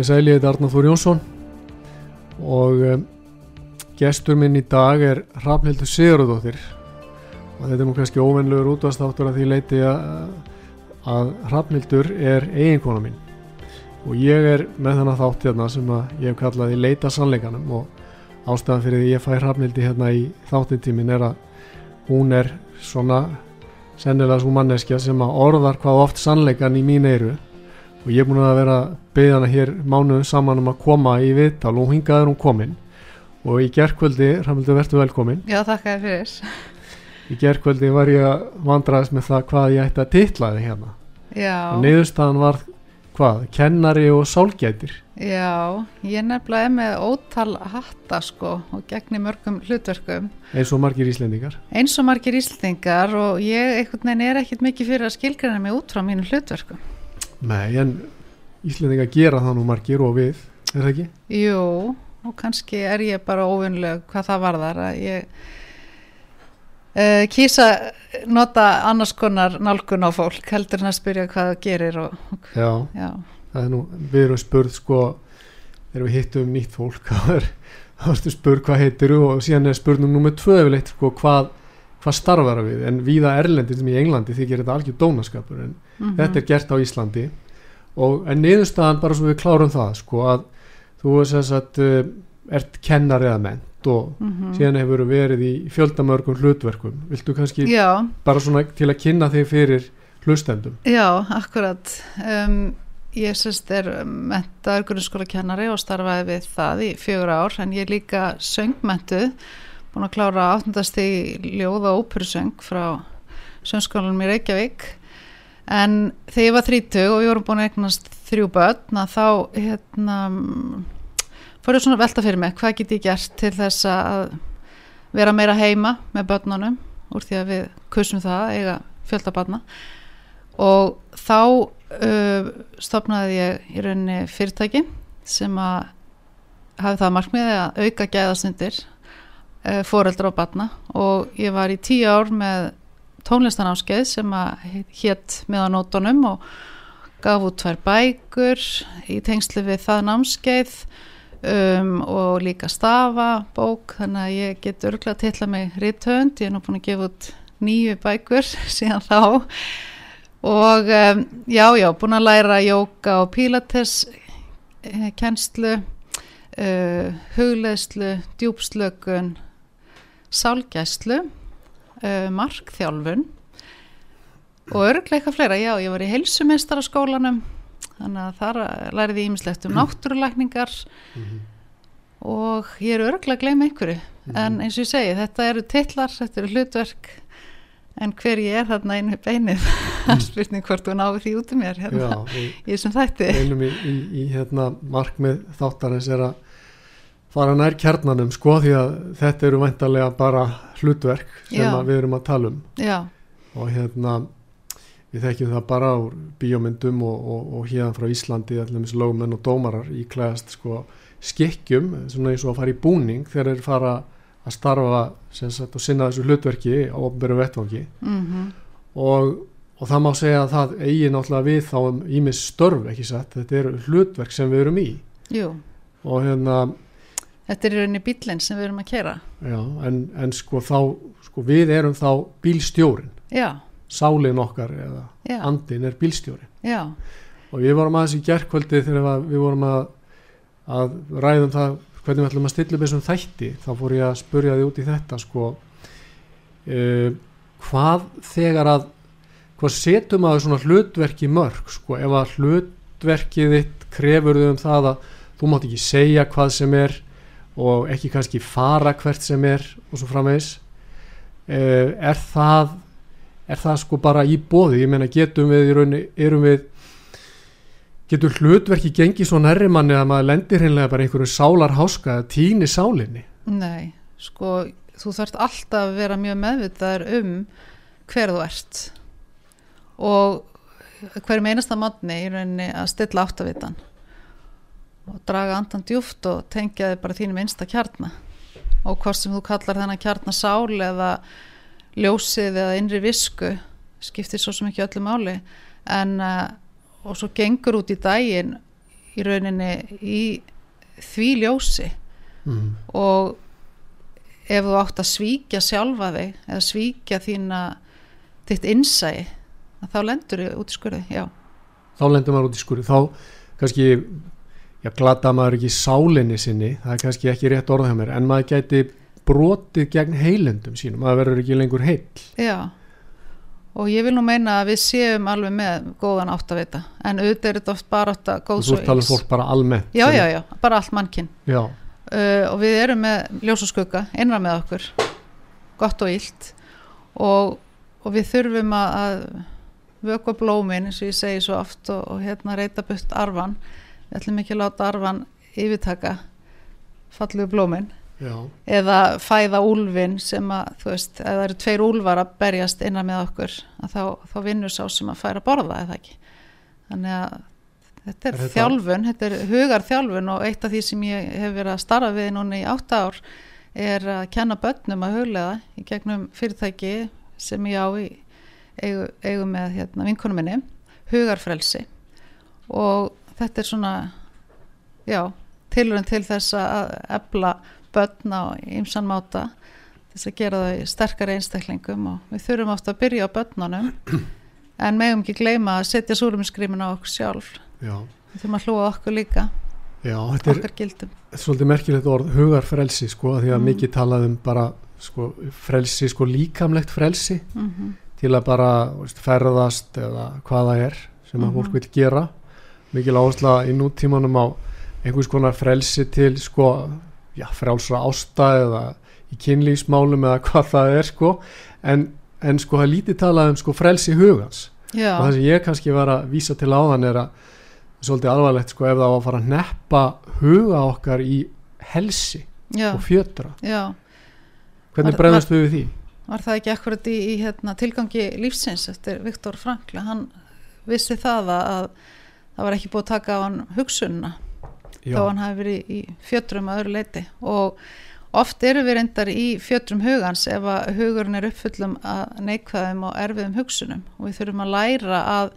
Komið sæli, þetta er Arnar Þór Jónsson. Og um, gestur minn í dag er Rafnhildur Sigurðardóttir. Og þetta er nú kannski óvenlegur útvastáttur að því leiti að, Rafnhildur er eiginkona mín. Og ég er með þennan þátt hérna sem ég hef kallað í leita sannleikanum og ástæðan fyrir því ég fæ Rafnhildi hérna í þáttintímin er að hún er svona sennilega svo manneskja sem að orðar hvað oft sannleikan í mín eiru og ég er búin að vera beðana hér mánuðum saman um að koma í viðtal og hingaður hún komin. Og í gerðkvöldi, Ramildur, verður velkomin. Já, þakka þér fyrir. Í gerðkvöldi var ég að vandraðast með það hvað ég ætti að titla þig hérna. Já, og niðurstaðan var hvað, kennari og sálgætir. Já, ég nefnilega er með ótal hatta sko og gegni mörgum hlutverkum. Eins og margir íslendingar. Eins og margir íslendingar og ég veginn er ekkit mikið fyrir að skilgræna mig út frá mínum hlutverkum Nei, en íslendingar gera það nú margir og við, er það ekki? Jú, og kannski er ég bara óvinnleg hvað það varðar að ég uh, kýsa nota annars konar nálgun á fólk heldur en að spyrja hvað það gerir og, og, Já, já, það er nú, við erum spurð sko, þegar við hittum nýtt fólk þá er, þá ertu spurð hvað heitir og síðan er spurnum nummer tvö yfirleitt sko hvað hvað starfar það við, en víða Erlendi sem í Englandi þykir þetta algjör dónaskapur en mhm. þetta er gert á Íslandi og en niðurstaðan bara svo við klárum það sko að þú er þess að uh, ert kennar eða ment og Mhm. síðan hefur verið í fjöldamörgum hlutverkum viltu kannski já, bara svona til að kynna þig fyrir hlustendum Já, akkurat. Um, ég sérst er mentaður grunnskóla kennari og starfaði við það í fjögur ár en ég er líka söngmentuð, búin að klára áttundast í ljóða og óperusöng frá söngskólanum í Reykjavík en þegar ég var 30 og við vorum búin að eignast þrjú börn þá hérna fór ég svona velta fyrir mig hvað get ég gert til þess að vera meira heima með börnunum úr því að við kusum það að eiga fjöldabarna og þá uh, stopnaði ég í rauninni fyrirtæki sem að hafi það markmiði að auka gæðastundir uh, foreldra og barna. Og ég var í tíu ár með tónlistanámskeið sem að hétt með á nótunum og gaf út tvær bækur í tengslu við það námskeið um, og líka stafa bók þannig að ég get örgulega að tilla mig rithönd, ég er nú búin að gefa út nýju bækur síðan þá. Og um, já, já, búin að læra jóka og pílates eh, kennslu uh, hugleðslu, djúpslökun sálgæslu uh, markþjálfun. Og eitthvað fleira, já, ég var í heilsumeistar á skólanum þannig að þar læriði ég ímislegt um náttúrulækningar. Og ég er örglega að gleyma einhverju. En eins og ég segi, þetta eru titlar, þetta eru hlutverk. En hver ég er þarna einu beinið? Það spurning hvort þú náðu því út um mér hérna, Já, í þessum þætti. einum í, í, í hérna markmið þáttarins er að fara nær kjarnanum sko því að þetta eru væntalega bara hlutverk sem við erum að tala um. Já, og hérna við þekkjum það bara úr bíómyndum og, og, og hérna frá Íslandi allir lögumenn og dómarar íklæðast sko skikkjum, svona eins og að fara í búning þegar þeir fara að starfa sem sagt og sinna þessu hlutverki á ofnbæru vettvangi. Mhm. Og og það má segja að það eigi náttúrulega við þá um ímis störf ekki satt, þetta eru hlutverk sem við erum í. Jú, og hérna þetta er í rauninni bílinn sem við erum að kera já, en, en sko þá sko við erum þá bílstjórin já, sálin okkar eða já, andin er bílstjórin já, og við vorum aðeins í gerkvöldi þegar við vorum að, að ræðum það hvernig við ætlum að stilla upp þessum þætti þá fór ég að spurja því út í þetta sko. Uh, hvað þegar að hvað setum að svona hlutverki mörg sko? Ef að hlutverkið þitt krefur þau um það að þú mátt ekki segja hvað sem er og ekki kannski fara hvert sem er og svo framvegis. Uh, er það er það sko bara í bóði ég meina getum við í rauninni erum við getur hlutverki gengið svo nærri manni að maður lendir hreinlega bara einhverju sálar háska að týni sálinni? Nei sko, þú þarft alltaf að vera mjög meðvitaður um hver þú ert og hverjum einasta manni í rauninni að stilla áttavitan og draga andan djúft og tengja þig bara þínum einsta kjarna. Og hvort sem þú kallar þennan kjarna sál eða ljósið eða innri visku skiptir svo sem ekki öllu máli. En uh, og svo gengur út í daginn í rauninni í því ljósi. Mm. og ef þú átt að svíkja sjálfa þig eða svíkja þína þitt innsæi þá lendur þið út í skurði, já. Þá lendur maður út í skúri þá kannski já, glata maður ekki sálinni sinni? Það er kannski ekki rétt orða hjá mér en maður gæti brotið gegn heilendum sínum maður verður ekki lengur heill. Já og ég vil nú meina að við séum alveg með góðan átt að vita en auðvitað er þetta oft bara átt að og góð þú ert talað um fólk bara almennt já, já, já, bara allt mannkinn já, uh, og við erum með ljós og skugga innra með okkur gott og illt og, og við þurfum að, vökva blómin eins og ég segi svo oft og, og hérna reyta burt arfan við ætlum ekki að láta arfan yfirtaka fallu blómin. Já, eða fæða úlfin sem að þú veist, ef það eru tveir úlfar að berjast innan með okkur þá, þá vinnur sá sem að færa borða eða ekki? Þannig að þetta er, Er þetta- þjálfun þetta er hugar þjálfun og eitt af því sem ég hef verið að starfa við núna í átta ár er að kenna börnum að huglega í gegnum fyrirtæki sem ég á í eigu, eigu með hérna, vinkonum minni hugarfrelsi. Og þetta er svona já, tilurinn til þess að ebla börn á ymsan máta þess að gera þau sterkari einstaklingum og við þurfum ofta að byrja á börnunum en megum ekki gleyma að setja súrumiskrimin á okkur sjálf. Já, við þurfum að hlúa okkur líka já þetta er okkar gildum. svolítið merkilegt orð hugarfrelsi sko því að Mm. mikið talað um bara sko frelsi sko líkamlegt frelsi mm til að bara veist, ferðast eða hvað það er sem að Mhm. fólk vil gera mikil áhersla í nútímanum á einhvers konar frelsi til sko, já, frjálsra ásta eða í kynlýfsmálum eða hvað það er sko. En, en sko það lítið talað um sko frelsi hugans. Já, og það sem ég kannski var að vísa til áðan er að svolítið alvarlegt sko ef það var að fara að neppa huga okkar í helsi já, og fjötra. Já. Hvernig bregðast við við því? var það ekki akkurat í, í hérna, tilgangi lífsins eftir Viktor Frankl? Hann vissi það að, að það var ekki búið að taka á hann hugsunna Já, þó hann hafi verið í fjötrum að öðru leiti og oft eru við reyndar í fjötrum hugans ef að hugurinn er uppfullum að neikvæðum og erfiðum hugsunum. Og við þurfum að læra að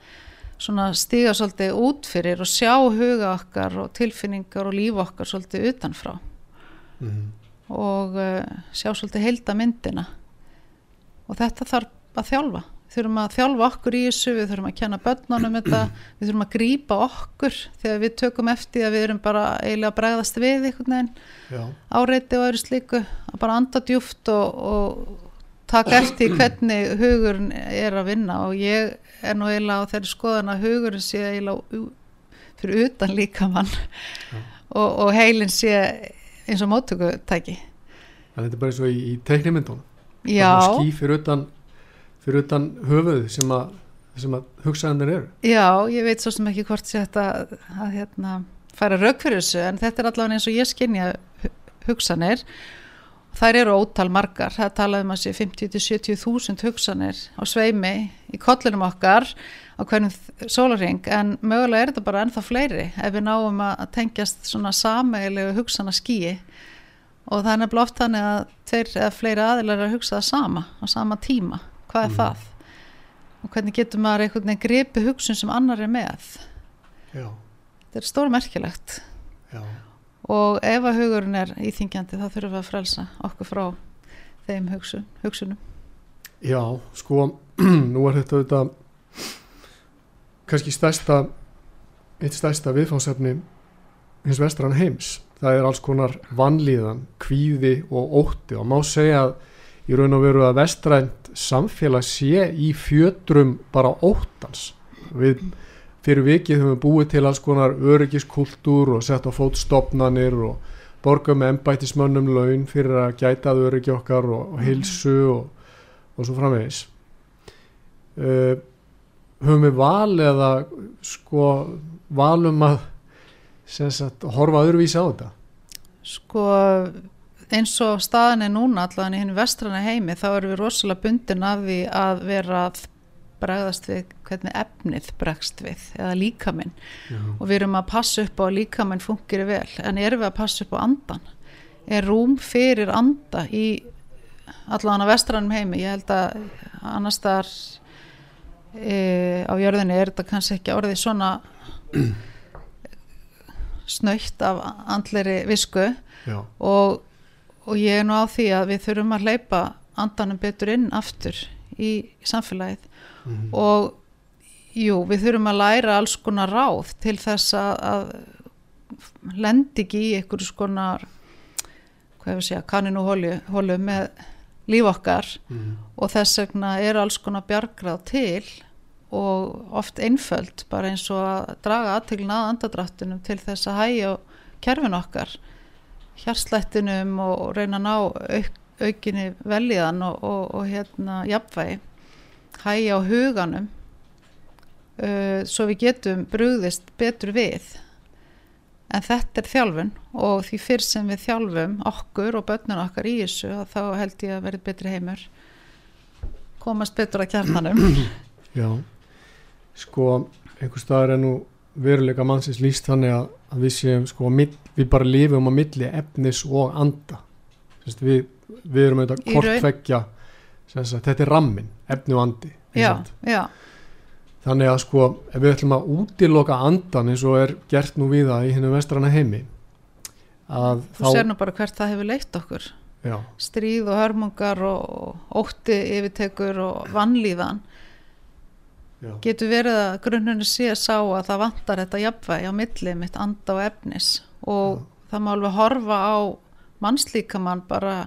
svona stíga svolítið út fyrir og sjá huga okkar og tilfinningar og líf okkar svolítið utanfrá. Mhm, og uh, sjá svolítið heilda myndina og þetta þarf að þjálfa þurfum að þjálfa okkur í þessu við þurfum að kenna börnunum þetta við þurfum að grípa okkur þegar við tökum eftir að við erum bara eiginlega að bregðast við einhvern veginn áreiti og öðru slíku að bara anda djúft og, og taka eftir hvernig hugurinn er að vinna. Og ég er nú eiginlega á þeirri skoðan að hugurinn sé eiginlega fyrir utan líkamann og, og heilin sé eins og móttökutæki. Þannig að þetta er bara eins og í, í teiknimyndunum. Já, ský fyrir utan, fyrir utan höfuð sem að, sem að hugsaðanir eru. Já, ég veit svo sem ekki hvort sé þetta að, að hérna, færa rauk fyrir þessu en þetta er allavega eins og ég skynja hu- hugsanir. Þær eru ótal margar, það talaðum að sé 50-70 þúsund hugsanir á sveimi í kollinum okkar á hverjum sólarring en mögulega er þetta bara ennþá fleiri ef við náum að tengjast svona sameigilegu hugsana skýi og það er nefnilega oft þannig að tveir eða fleiri aðilar er að hugsa það sama á sama tíma, hvað er Mhm. það? Og hvernig getur maður einhvern veginn gripi hugsun sem annar er með? Já, þetta er stórmerkilegt. Já, og ef að hugurinn er íþingjandi þá þurfum við að frelsa okkur frá þeim hugsun, hugsunum. Já, sko nú er þetta auðvitað kannski stærsta eitt stærsta viðfáðsefni hins vestran heims. Það er alls konar vanlíðan, kvíði og ótti. Og má segja að í raun og veru að vestrænt samfélag sé í fjötrum bara óttans. Við fyrir vikið höfum við búið til alls konar öryggiskultúr og sett á fót stopnanir og borga með embætismönnum laun fyrir að gæta að öryggi okkar og, og hilsu og, og svo framvegis. Uh, höfum við val eða sko valum að sagt, horfa öðruvísi á þetta? Sko eins og staðan er núna allavega í henni vestrana heimi þá erum við rosalega bundin af því að vera að bregðast við hvernig efnið bregst við eða líkaminn. Og við erum að passa upp á að líkaminn fungir vel en erum við að passa upp á andan? Er rúm fyrir anda í allavega vestranum heimi? Ég held að annars þar e, á jörðinni er þetta kannski ekki orðið svona snöytt af andleri visku. Já, og, og ég er nú á því að við þurfum að hleypa andanum betur inn aftur í samfélagið. Mhm, og jú, við þurfum að læra alls konar ráð til þess að, að lendi ekki í einhverju skonar hvað hefur segja, kanninu hólu, með líf okkar. Mhm, og þess vegna er alls konar bjargráð til og oft einföld bara eins og að draga aðteglina að andadráttunum til þess að hægja kerfin okkar hjarslættinum og reyna að ná auk, aukinni velíðan og, og, og hérna jafnvægi. Hægja á huganum uh, svo við getum brugðist betur við. En þetta er þjálfun og því fyrr sem við þjálfum okkur og börnun okkar í þessu þá held ég að verði betri heimur. Komast betur að kjarnanum. Já. Sko, einhver staðar er nú veruleika mannsins líst þannig að, að við séum sko, mill, við bara lifum á milli efnis og anda. Sest, við, við erum auðvitað kortveggja þetta er rammin, efni og andi já, já, þannig að sko ef við ætlum að útiloka andan eins og er gert nú við það í hennu vestrana heimi að þú sér nú bara hvert það hefur leitt okkur. Já, stríð og hörmungar og ótti yfirtekur og vannlíðan getur verið að grunnunni sé sá að það vantar þetta jafnvægi á milli mitt anda og efnis og það má alveg horfa á mannslíkamann bara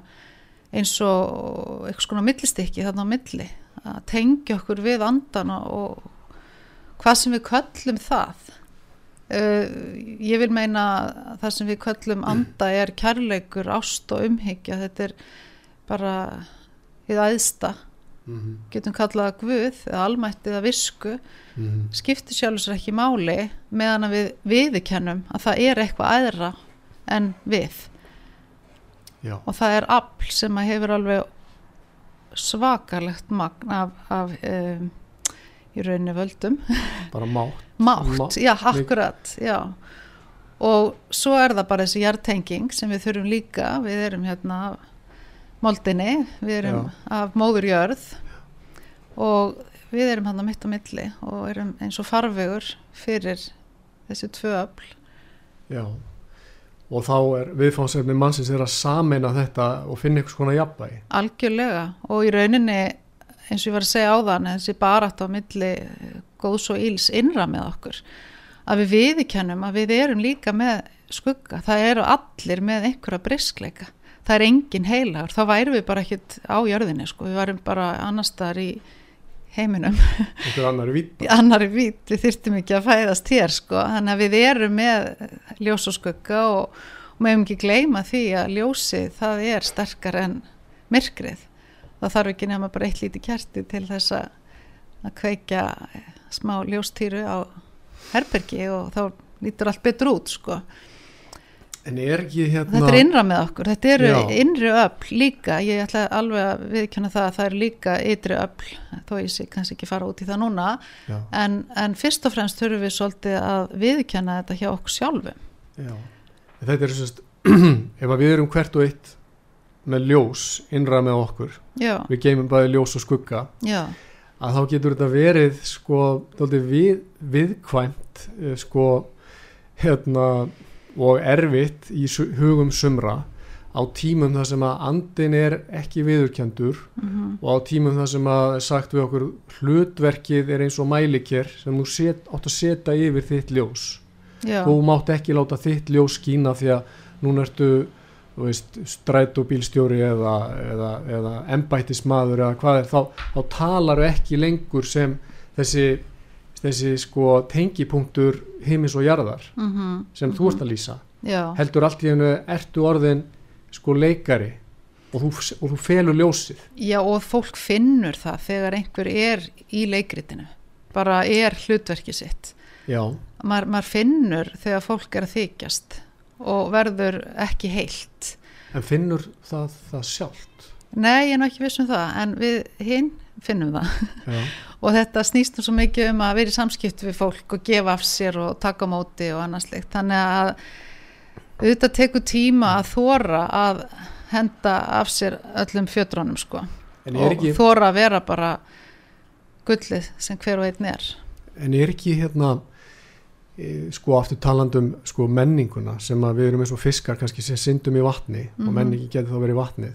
eins og eitthvað svona millistykki þarna á milli að tengja okkur við andan og, hvað sem við köllum það. Uh, ég vil meina að það sem við köllum anda er kærleikur, ást og umhyggja. Þetta er bara við æðsta mhm, getum kallað að guð eða almætti eða visku. Mhm, skiptir sjálfur sér ekki máli meðan að við viðurkennum að það er eitthvað aðra en við. Já, og það er afl sem að hefur alveg svakalegt magn af, af um, í rauninni völdum. Bara mátt. Mátt, Mátt, já, akkurat já. og svo er það bara þessi hjartenging sem við þurfum líka við erum hérna moldinni, við erum af móðurjörð og við erum hann mitt á milli og erum eins og farvegur fyrir þessi tvö öfl. Já. Og þá er viðfáðsefni mannsins er að sameina þetta og finna eitthvað svona jafnvægi. Algjörlega. Og í rauninni eins og ég var að segja á þann þessi barat á milli góðs og íls innra með okkur. Að við viðkennum að við erum líka með skugga, það eru allir með einhverja briskleika, það er engin heilagur, þá værum við bara ekkit á jörðinni sko, við varum bara annar staðar í heiminum, annar í vít við þyrftum ekki að fæðast hér sko. Þannig að við erum með ljós og skugga og, og meðum ekki gleyma því að ljósið það er sterkar en myrkrið. Það þarf ekki nema bara eitt lítið kerti til þess að kveikja smá ljóstýru á herbergi og þá lítur allt betur út sko en er ekki hérna þetta er innra með okkur, þetta eru Já. innri öfl líka, ég ætla alveg að viðkjanna það að það er líka ytri öfl þó ég sé kannski ekki fara út í það núna. En, en fyrst og fremst þurfum við svolítið að viðkjanna þetta hjá okkur sjálfum. Já. þetta er sérst ef við erum hvert og eitt með ljós innra með okkur já, við geymum bæði ljós og skugga já, að þá getur þetta verið sko við, viðkvæmt eh, sko hérna og erfitt í hugum sumra á tímum þar sem að andin er ekki viðurkendur mm -hmm. og á tímum þar sem að sagt við okkur hlutverkið er eins og mælikir sem þú set, átt að setja yfir þitt ljós Já. þú mátt ekki láta þitt ljós skína því að núna ertu stræt og bílstjóri eða, eða, eða embættismadur eða hvað er, þá, þá talar ekki lengur sem þessi, þessi sko tengipunktur heimis og jarðar mm -hmm. sem þú ert að lýsa Já. heldur allt í hennu ertu orðin sko leikari og þú, og þú felur ljósið Já og fólk finnur það þegar einhver er í leikritinu bara er hlutverkið sitt Mar, maður finnur þegar fólk er að þykjast og verður ekki heilt En finnur það það sjálft? Nei, ég er ekki viss um það en við hinn finnum það. Og þetta snýst nú svo mikið um að vera í samskipt við fólk og gefa af sér og taka móti og annars slikt þannig að auðvitað tekur tíma að þóra að henda af sér öllum fjötrónum sko. Og ekki... þóra að vera bara gullið sem hver og einn er. En er ekki hérna sko aftur talandum sko menninguna sem að við erum eins og fiskar kannski sem syndum í vatni mm -hmm. og mhm. menningi getur þá verið í vatnið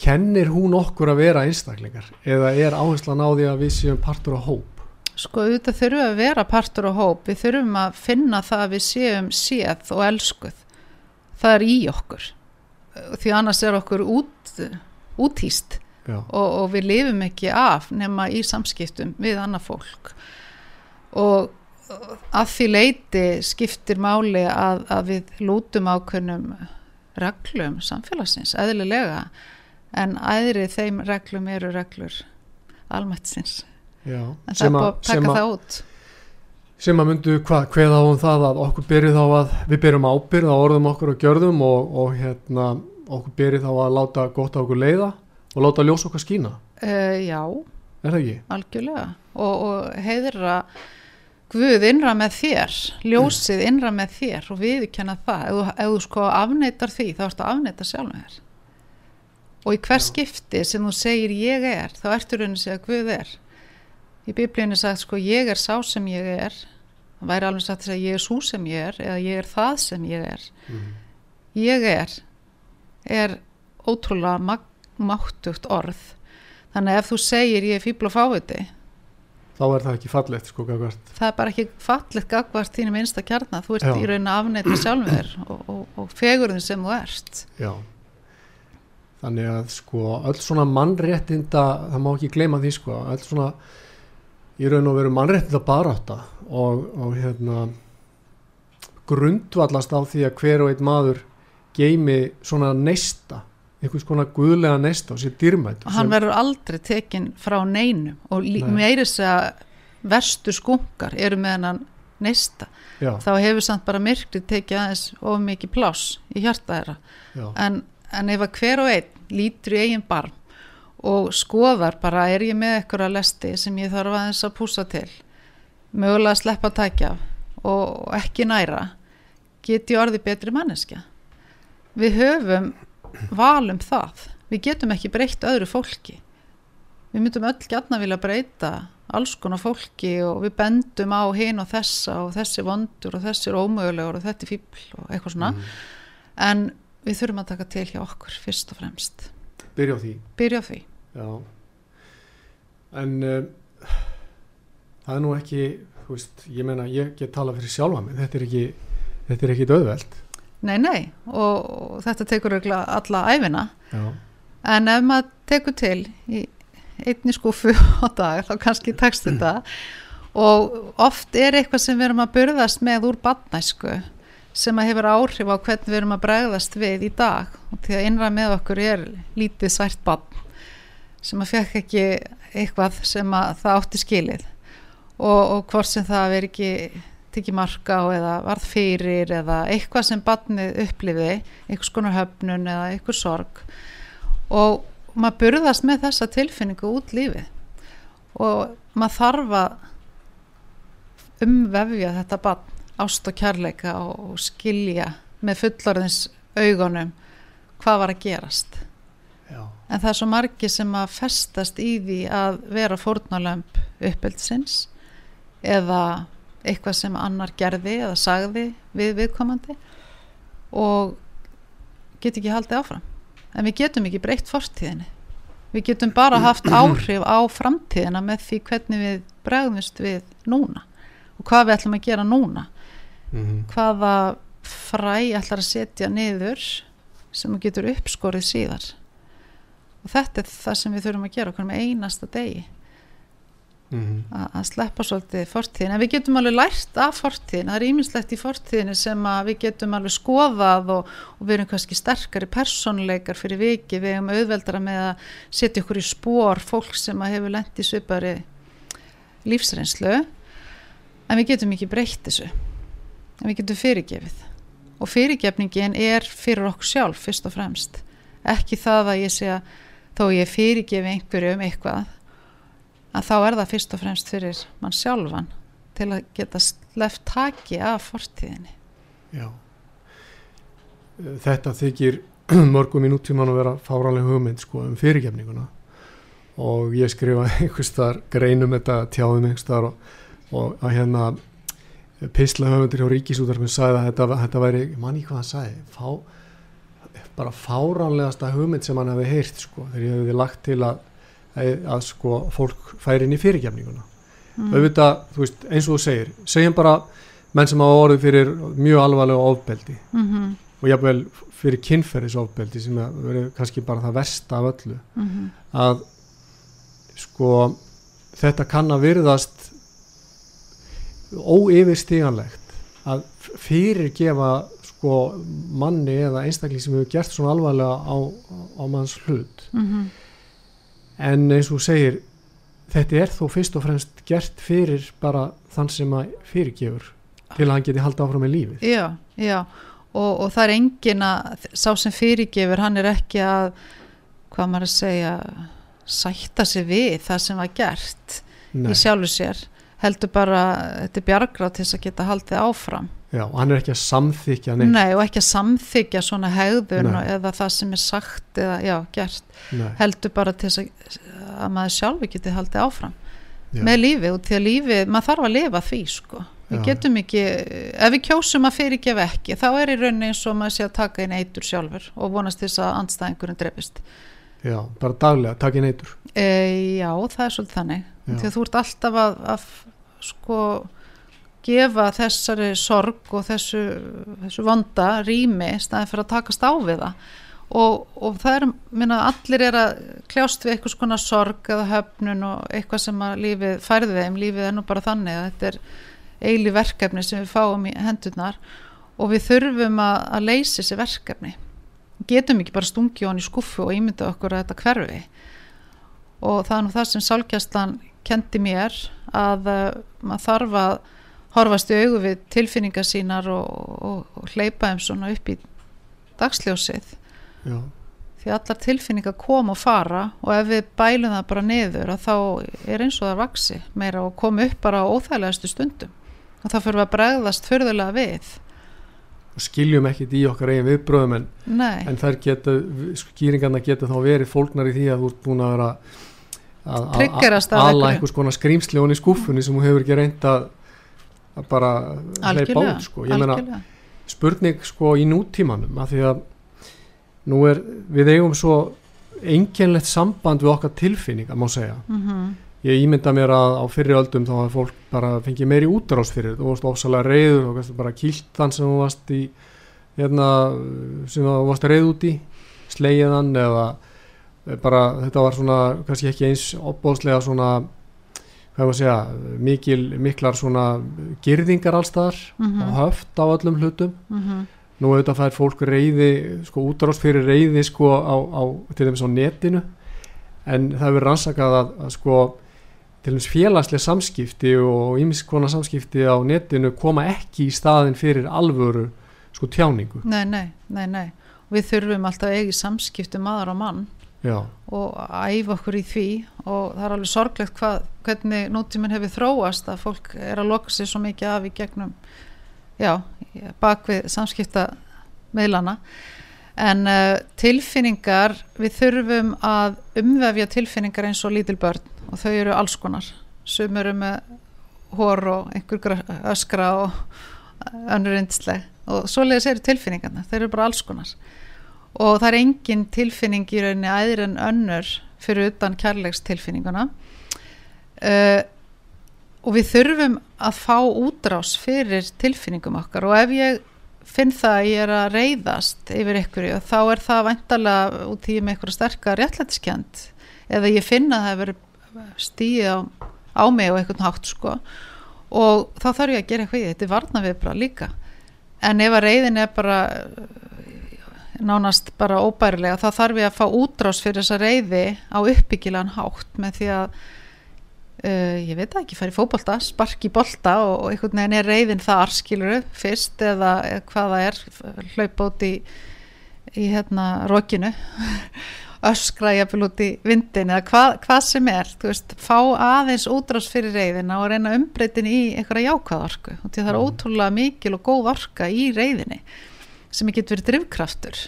kennir hún okkur að vera einstaklingar? Eða er áherslan á því að við séum partur á hóp? Sko auðvitað þurfum að vera partur á hóp. Við þurfum að finna það að við séum séð og elskuð. Það er í okkur. Því annars er okkur út, útýst og, og við lifum ekki af nema í samskiptum við annað fólk. Og að því leiti skiptir máli að, að við lútum ákveðnum reglum samfélagsins, eðlilega en æðrið þeim reglum eru reglur almættsins en það er búin að taka það út. sem að myndu hvað, hvað á um það að okkur byrju þá að við byrjum ábyrð á orðum okkur og gjörðum og, og hérna, okkur byrju þá að láta gott á okkur leiða og láta ljós okkar skína. Uh, Já, er það ekki? Algjörlega. Og, og heiðra Guð innra með þér, ljósið innra með þér og viðkenna það. Ef þú, ef þú sko afneitar því þá ertu að afneita sjálf með þér og í hver skipti sem þú segir ég er þá ertu raunin að segja Guð er. Í biblíunni sagt sko ég er sá sem ég er. Það væri alveg sagt að segja ég er svo sem ég er eða ég er það sem ég er. Mm -hmm. ég er er ótrúlega máttugt orð. Þannig að ef þú segir ég er fíbl og fáviti þá er það ekki fallegt sko gagvart það er bara ekki fallegt gagvart þínum einsta kjarnar, þú ert Já. í raun að afneita sjálfur og, og, og fegurðin sem þú erst Já þannig að sko öll svona mannréttinda það má ekki gleyma því sko öll svona í raun og veru mannréttinda baráta og, og hérna grundvallast á því að hver og einn maður geimi svona neista einhvers konar guðlega neist á sér dýrmætt og hann verður aldrei tekinn frá neinum og Nei. meiris að verstu skunkar eru með hann neista Já. þá hefur samt bara myrkrið tekið aðeins of mikið pláss í hjarta þeirra en, en ef að hver og einn lítur í eigin barm og skoðar bara er ég með eitthvað að lesti sem ég þarf aðeins að púsa til? Mögulega að sleppa að takja og ekki næra. Geti orði betri manneskja? Við höfum valum það. Við getum ekki breytt öðru fólki. Við myndum öll gætna vilja breyta alls konar fólki og við bendum á hinn og þessa og þessi vondur og þessi er ómögulegur og þetta er fíbl og eitthvað svona. Mm. en við þurfum að taka til hjá okkur fyrst og fremst. Byrja á því, byrja á því. en uh, það er nú ekki veist, ég menna ég get tala fyrir sjálfa mig. Þetta er ekki, þetta er ekki döðveld Nei, nei, og, og þetta tekur alla æfina Já. en ef maður tekur til í einni skúfu á dag þá kannski tekst þetta. Og oft er eitthvað sem við erum að burðast með úr badnæsku sem að hefur áhrif á hvernig við erum að bregðast við í dag. Og því að innra með okkur er lítið svært badn sem að fekk ekki eitthvað sem að það átti skilið. Og, og hvort sem það veri ekki tekið marka á eða varð fyrir eða eitthvað sem barnið upplifi einhvers konar höfnun eða einhvers sorg. Og maður burðast með þessa tilfinningu út lífi og maður þarf að umvefja þetta barn ást og kærleika og skilja með fullorðins augunum hvað var að gerast. Já. En það er svo margi sem að festast í því að vera fórnalömp uppeldsins eða eitthvað sem annar gerði eða sagði við viðkomandi og get ekki haldið áfram. En við getum ekki breytt fortíðinni. Við getum bara haft áhrif á framtíðina með því hvernig við bregðumst við núna og hvað við ætlum að gera núna mm hvaða fræ ætlar að setja niður sem getur uppskorið síðar. Og þetta er það sem við þurfum að gera okkur með einasta degi. -hmm. að sleppa svolítið fortíðin en við getum alveg lært af fortíðin það er ímislegt í fortíðinni sem að við getum alveg skoðað og, og við erum kannski sterkari persónuleikar fyrir viki við erum auðveldara með að setja okkur í spór fólk sem að hefur lent í svipari lífsreynslu. En við getum ekki breytt þessu en við getum fyrirgefið. Og fyrirgefningin er fyrir okkur sjálf fyrst og fremst. Ekki það að ég sé að þó ég fyrirgefi einhverju um eitthvað að þá er það fyrst og fremst fyrir mann sjálfan til að geta sleft taki af fortíðinni. Já. Þetta þykir mörgum í nútíman að vera fáranlega hugmynd sko um fyrirgefninguna. Og ég skrifa einhvers þar greinum þetta tjáðum einhvers þar og, og að hérna pisla höfundur hjá Ríkisútarfinn sagði að þetta, þetta væri, manni hvað hann sagði fá, bara fáranlegasta hugmynd sem hann hefði heyrt sko þegar ég hefði lagt til að, að, að sko fólk færi inn í fyrirgefninguna mm. auðvitað, þú veist, eins og þú segir segjum bara menn sem hafa orðið fyrir mjög alvarlega ofbeldi mm -hmm, og jafnvel fyrir kynferðisofbeldi sem verið kannski bara það versta af öllu mm -hmm. að sko þetta kann að virðast óyfirstíganlegt að fyrirgefa sko manni eða einstakling sem hefur gert svona alvarlega á, á manns hlut. Mhm, en eins og segir þetta er þó fyrst og fremst gert fyrir bara þann sem að fyrirgefur til að hann geti haldið áfram með lífið. Já, já. Og, og það er engin að sá sem fyrirgefur hann er ekki að hvað maður að segja sætta sig við það sem var gert Nei, í sjálfu sér heldur bara, þetta er bjargráð til þess að geta haldið áfram. Já, og hann er ekki að samþykja neitt. Nei, og ekki að samþykja svona hegðun Nei. eða það sem er sagt eða já, gert, Nei, heldur bara til þess að, að maður sjálfi geti haldið áfram. Já, með lífið og til að lífið, maður þarf að lifa því sko, við getum ekki ef við kjósum að fyrirgefa ekki þá er í rauninni eins og maður sé að taka inn eitur sjálfur og vonast þess að andstæðingurinn drefist já, bara daglega, takk í neytur e, já, það er svolítið þannig. Þú ert alltaf að, að sko gefa þessari sorg og þessu, þessu vonda rými staðið fyrir að takast á við það. Og, og það er, minna, allir er að kljást við eitthvað svona sorg eða höfnun og eitthvað sem að lífið færði þeim, lífið er nú bara þannig að þetta er eili verkefni sem við fáum í hendurnar og við þurfum að, að leysa þessi verkefni. Getum ekki bara stungið hon í skuffu og ímynda okkur að þetta hverfi og það er nú það sem sálgjastlan kendi mér að uh, maður þarf að horfast í augu við tilfinningar sínar og, og, og hleypa þeim svona upp í dagsljósið. Já, því allar tilfinningar koma og fara og ef við bælum það bara niður að þá er eins og það vaksi meira og koma upp bara á óþægilegastu stundum. Og þá fyrir við að bregðast förðulega við. Og skiljum ekkit í okkar eigin viðbröðum en, en skýringarna geta þá verið fólknar í því að þú ert búin að vera að- að að einhverju. einhvers konar skrýmsli honi í skúffunni sem þú hefur ekki reynd að, að bara hleypa út sko. ég meina spurning sko í nútímanum af því að nú er við eigum svo einkennlegt samband við okkar tilfinningar má segja Mm ég ímynda mér að á fyrri öldum þá að fólk bara fengið meiri útrás fyrir þú varst ofsalega reyður og bara kýlt þann sem þú varst í hérna, sem þú varst reyð út í slegið hann eða bara þetta var svona kannski ekki eins opbóðslega svona hvað maður segja, mikil, miklar svona girðingar allstaðar Mhm. og höft á öllum hlutum. Mm nú auðvitað fær fólk reyði sko útrás fyrir reyði sko á, á til dæmis á netinu. En það hefur rannsakað að, að sko til dæmis félagslega samskipti og ímiskona samskipti á netinu koma ekki í staðin fyrir alvöru sko tjáningu. Nei, nei, nei, nei. Við þurfum alltaf í samskipti maður og mann já, og æfa okkur í því. Og það er alveg sorglegt hvað, hvernig nútíminn hefur þróast að fólk er að loka sér svo mikið af í gegnum já, bak við samskipta meðlana en uh, tilfinningar við þurfum að umvefja tilfinningar eins og lítil börn og þau eru alls konar. Sum eru með hór og einhver öskra og önnur yndisleg. Og svoleiðis eru tilfinningarna, þeir eru bara alls konar og það er engin tilfinning í rauninni æðir en önnur fyrir utan kærleikstilfinninguna. Uh, og við þurfum að fá útrás fyrir tilfinningum okkar. Og ef ég finn það að ég er að reyðast yfir ykkur þá er það væntalega út í með ykkur sterkar réttlætiskend eða ég finna að það hefur stíð á, á mig og einhvern hátt sko. Og þá þarf ég að gera eitthvað í því, þetta er varna við bara líka. En ef að reyðin er bara nánast bara óbærilega þá þarf ég að fá útrás fyrir þessa reyði á uppbyggilegan hátt með því að uh, ég veit ekki, færi fótbolta sparki bolta og, og einhvern veginn er reyðin þar skiluru fyrst eða, eða hvað það er hlaupa út í, í hérna rokinu öskra jafnvel út í vindin eða hvað, hvað sem er, þú veist, fá aðeins útrás fyrir reyðina og reyna umbreytin í einhverja jákvæð orku og því það er Mhm. ótrúlega mikil og góð orka í reyðinni sem getur verið drivkraftur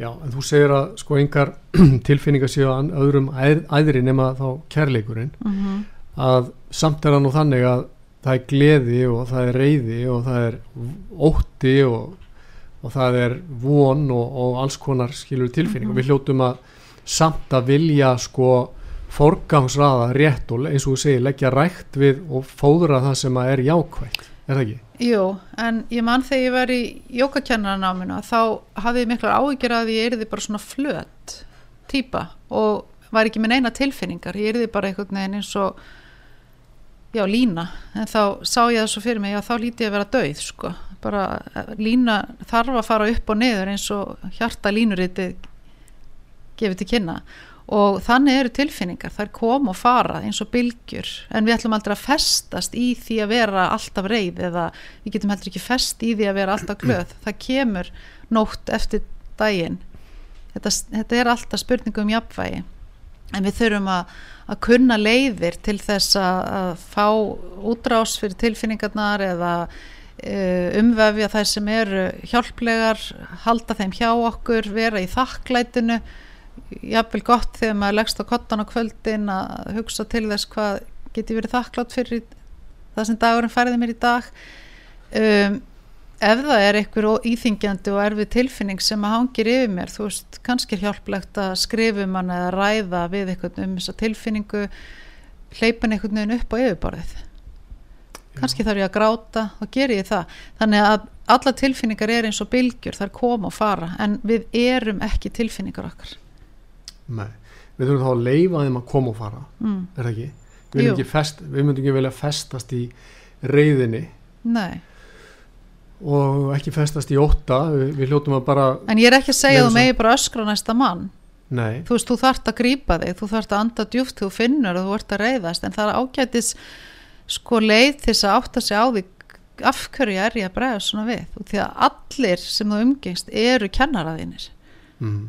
Já, en þú segir að sko engar tilfinningar séu að öðrum æð, æðri nema þá kærleikurinn. Mm -hmm. að samt er það nú þannig að það er gleði og það er reyði og það er ótti og, og það er von og, og alls konar skilur tilfinning og við hljótum að samt að vilja sko forgangsraða rétt og eins og þú segir leggja rækt við og fóðra það sem að er jákvægt, er það ekki? Jú, en ég mann þegar ég var í jókakennaranáminu þá hafði ég miklar áhyggjur að ég erði bara svona flöt típa og var ekki með neina tilfinningar. Ég erði bara einhvern veginn eins og já, lína. En þá sá ég það svo fyrir mig, já, þá líti ég að vera döið sko, bara eh, lína þarf að fara upp og niður eins og hjarta línuriti gefið til kynna og þannig eru tilfinningar, þær kom og fara eins og bylgjur, en við ætlum aldrei að festast í því að vera alltaf reyð eða við getum heldur ekki fest í því að vera alltaf glöð, það kemur nótt eftir daginn. Þetta, þetta er alltaf spurningu um jafnvægi. En við þurfum að, að kunna leiðir til þess að, að fá útrás fyrir tilfinningarnar eða uh, umvefja þær sem eru hjálplegar halda þeim hjá okkur, vera í þakklætinu jafnvel gott þegar maður leggst á kottan á kvöldin að hugsa til þess hvað geti verið þakklátt fyrir það sem dagurinn færði mér í dag. Um, ef það er einhver íþingjandi og erfið tilfinning sem að hangir yfir mér þú veist, kannski er hjálplegt að skrifa um hann eða ræða við einhvern um þessa tilfinningu hleypan einhvern veginn upp á yfirborðið. Kannski þarf ég að gráta og ger ég það. Þannig að alla tilfinningar er eins og bylgjur þar koma og fara en við erum ekki tilfinningar okkar Nei, við þurfum þá að leifa þeim að koma og fara. Mm. er það ekki? Við, fest, við myndum ekki velja festast í reyðinni nei. Og ekki festast í ótta. Við, við hljótum að bara En ég er ekki að segja að þú megi bara öskra næsta mann. nei, Þú veist, þú þarft að grípa þig, þú þarft að anda djúft, þú finnur og þú ert að reyðast, en það er ágætis sko leið til þess að átta sig á því af hverju er ég að bregða svona við. Og því að allir sem þú umgengst eru kennaraðinir mm,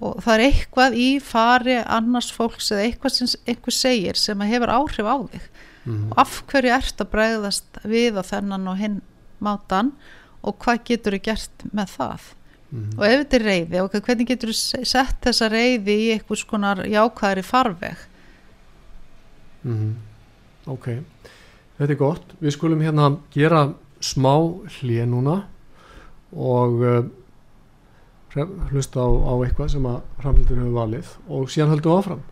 og það er eitthvað í fari annars fólks eða eitthvað sem einhver segir sem hefur áhrif á þig. mm, Og af hverju ert að bregðast við á þennan og hinn mátan og hvað getur þú gert með það? mm, og ef þetta er reyði og hvernig getur þú sett þessa reyði í einhvers konar jákvæðari farveg? Mm, ok. Þetta er gott, við skulum hérna gera smá hlið núna og uh, hlusta á, á eitthvað sem að framhildur hefur valið og síðan höldum áfram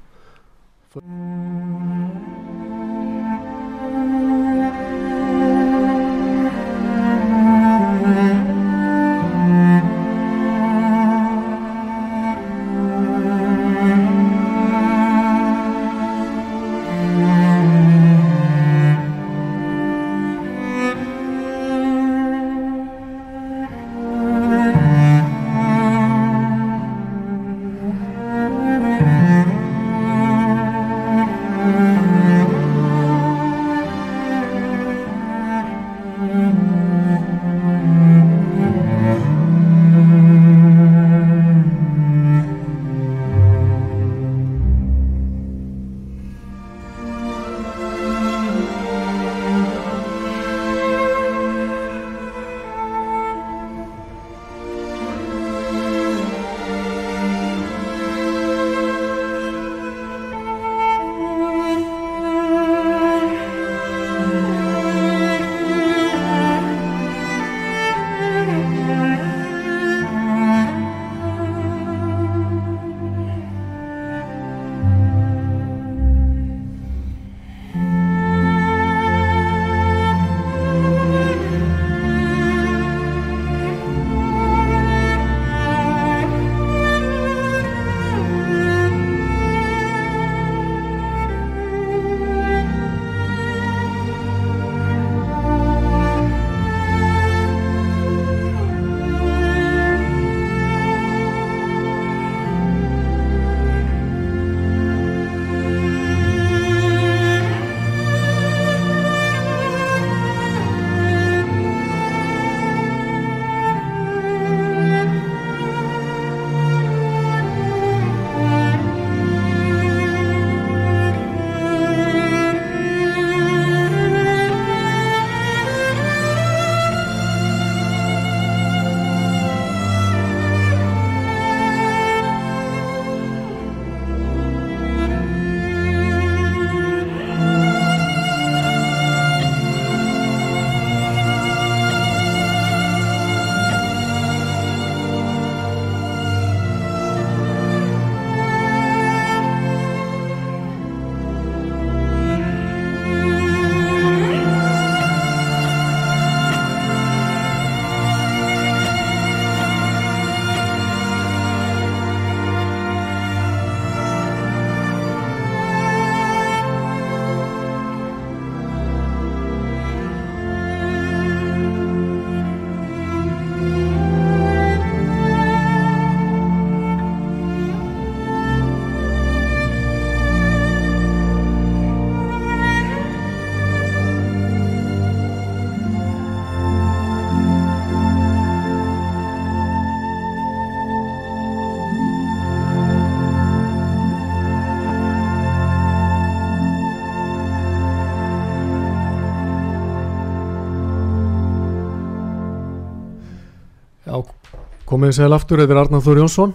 komið sér aftur, þetta er Arnar Þór Jónsson.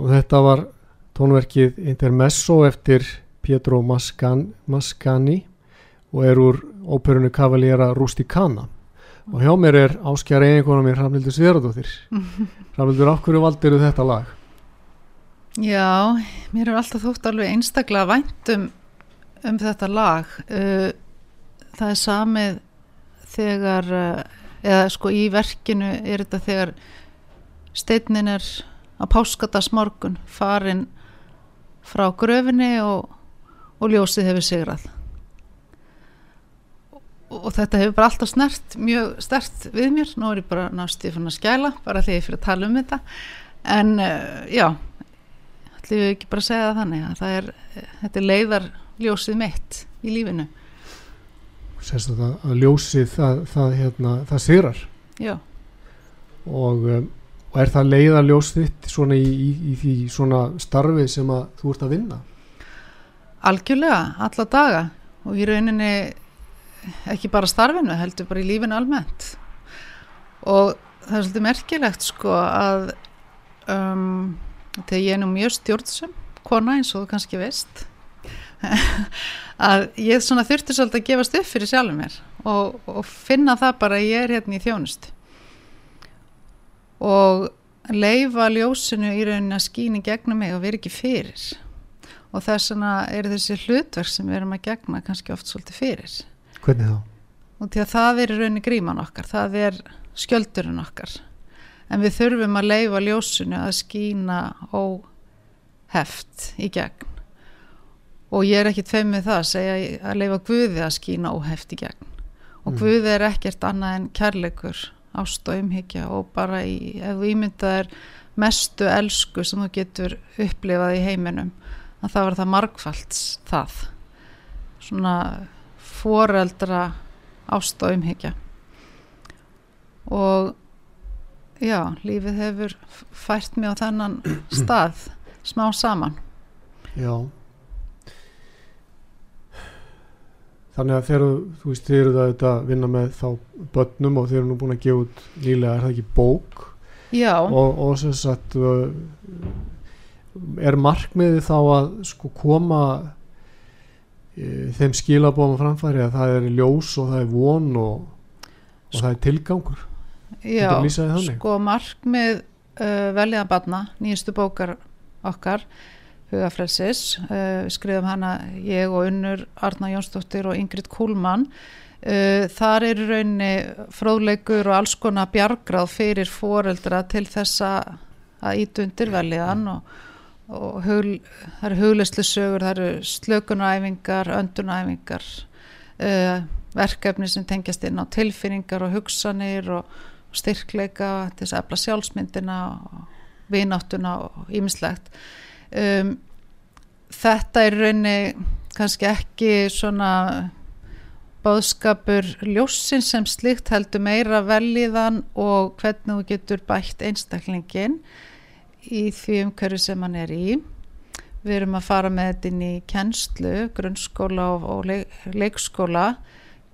Og þetta var tónverkið Intermesso eftir Pietro Mascan, Mascani og er úr óperunu Cavaliera Rusticana. Og hjá mér er áskjara eiginkona mér Ramlildur Sverðardóttir Ramlildur, af hverju valdir þetta lag? Já, mér er alltaf þótt alveg einstaklega vænt um, um þetta lag. Uh, það er samið þegar uh, eða sko í verkinu er þetta þegar steinnin er á páskadagsmorgun farin frá gröfinni og, og ljósið hefur sigrað. Og, og þetta hefur bara alltaf snert mjög stert við mér. Nú er ég bara náttúrulega fann að skæla bara því ég fyrir að tala um þetta. En uh, já ætlum við ekki bara að segja það þannig að það er, þetta er leiðar ljósið mitt í lífinu. Sérst að, að ljósið það, það, hérna, það sigrar. Já. Og, um, og er það leiða ljósið þitt svona í, í, í því svona starfi sem að þú ert að vinna? Algjörlega, alla daga. Og í rauninni ekki bara starfinu, heldur bara í lífinu almennt. Og það er svolítið merkilegt sko að um, þegar ég er nú mjög stjórnsum kona eins og þú kannski veist að ég þurfti svolítið að gefast upp fyrir sjálfur mér og, og finna það bara að ég er hérna í þjónust og leifa ljósinu í rauninni að skýni gegnum mig og vera ekki fyrir. Og þess vegna eru þessi hlutverk sem við erum að gegna kannski oft svolítið fyrir. Hvernig þá? og því að það er í rauninni gríman okkar það er skjöldurinn okkar. En við þurfum að leifa ljósinu að skýna óheft í gegn. Og ég er ekkit feim með það að segja að leifa Guði að skýna óheft í gegn. Og Mm. Guði er ekkert annað en kærleikur ást og umhyggja og bara í, ef þú ímyndað er mestu elsku sem þú getur upplifað í heiminum að það var það margfalds það. Svona foreldra ást og umhyggja. Og já, lífið hefur fært mig á þennan stað smá saman. Já Þannig að þegar þú- veist þið eru það að vinna með þá börnum og þið eru nú búin að gefa út nýlega er það ekki bók? Já, og, og sem sagt uh, er markmiði þá að sko koma e, þeim skilabóðum á framfæri að það er ljós og það er von og, og það er tilgangur? Já sko markmið uh, veljaða barna, nýjastu bókar okkar hugafrelsis, við skrifum hana ég og Unnur Arna Jónsdóttir og Ingrid Kúlmann. Uh, þar er í rauninni fróðleikur og alls konar bjargráð fyrir foreldra til þessa að ítu undir veljaðan og, og hugl, það eru hugleyslu sögur, það eru slökunæfingar, öndunæfingar uh, verkefni sem tengjast inn á tilfinningar og hugsanir og styrkleika til þess að efla sjálfsmyndina og vináttuna og ýmislegt um, þetta er raunni kannski ekki svona báðskapur ljósin sem slikt heldur meira velíðan og hvernig þú getur bætt einstaklingin í því umhverju sem hann er í. Við erum að fara með þetta inn í kennslu, grunnskóla og, og leik, leikskóla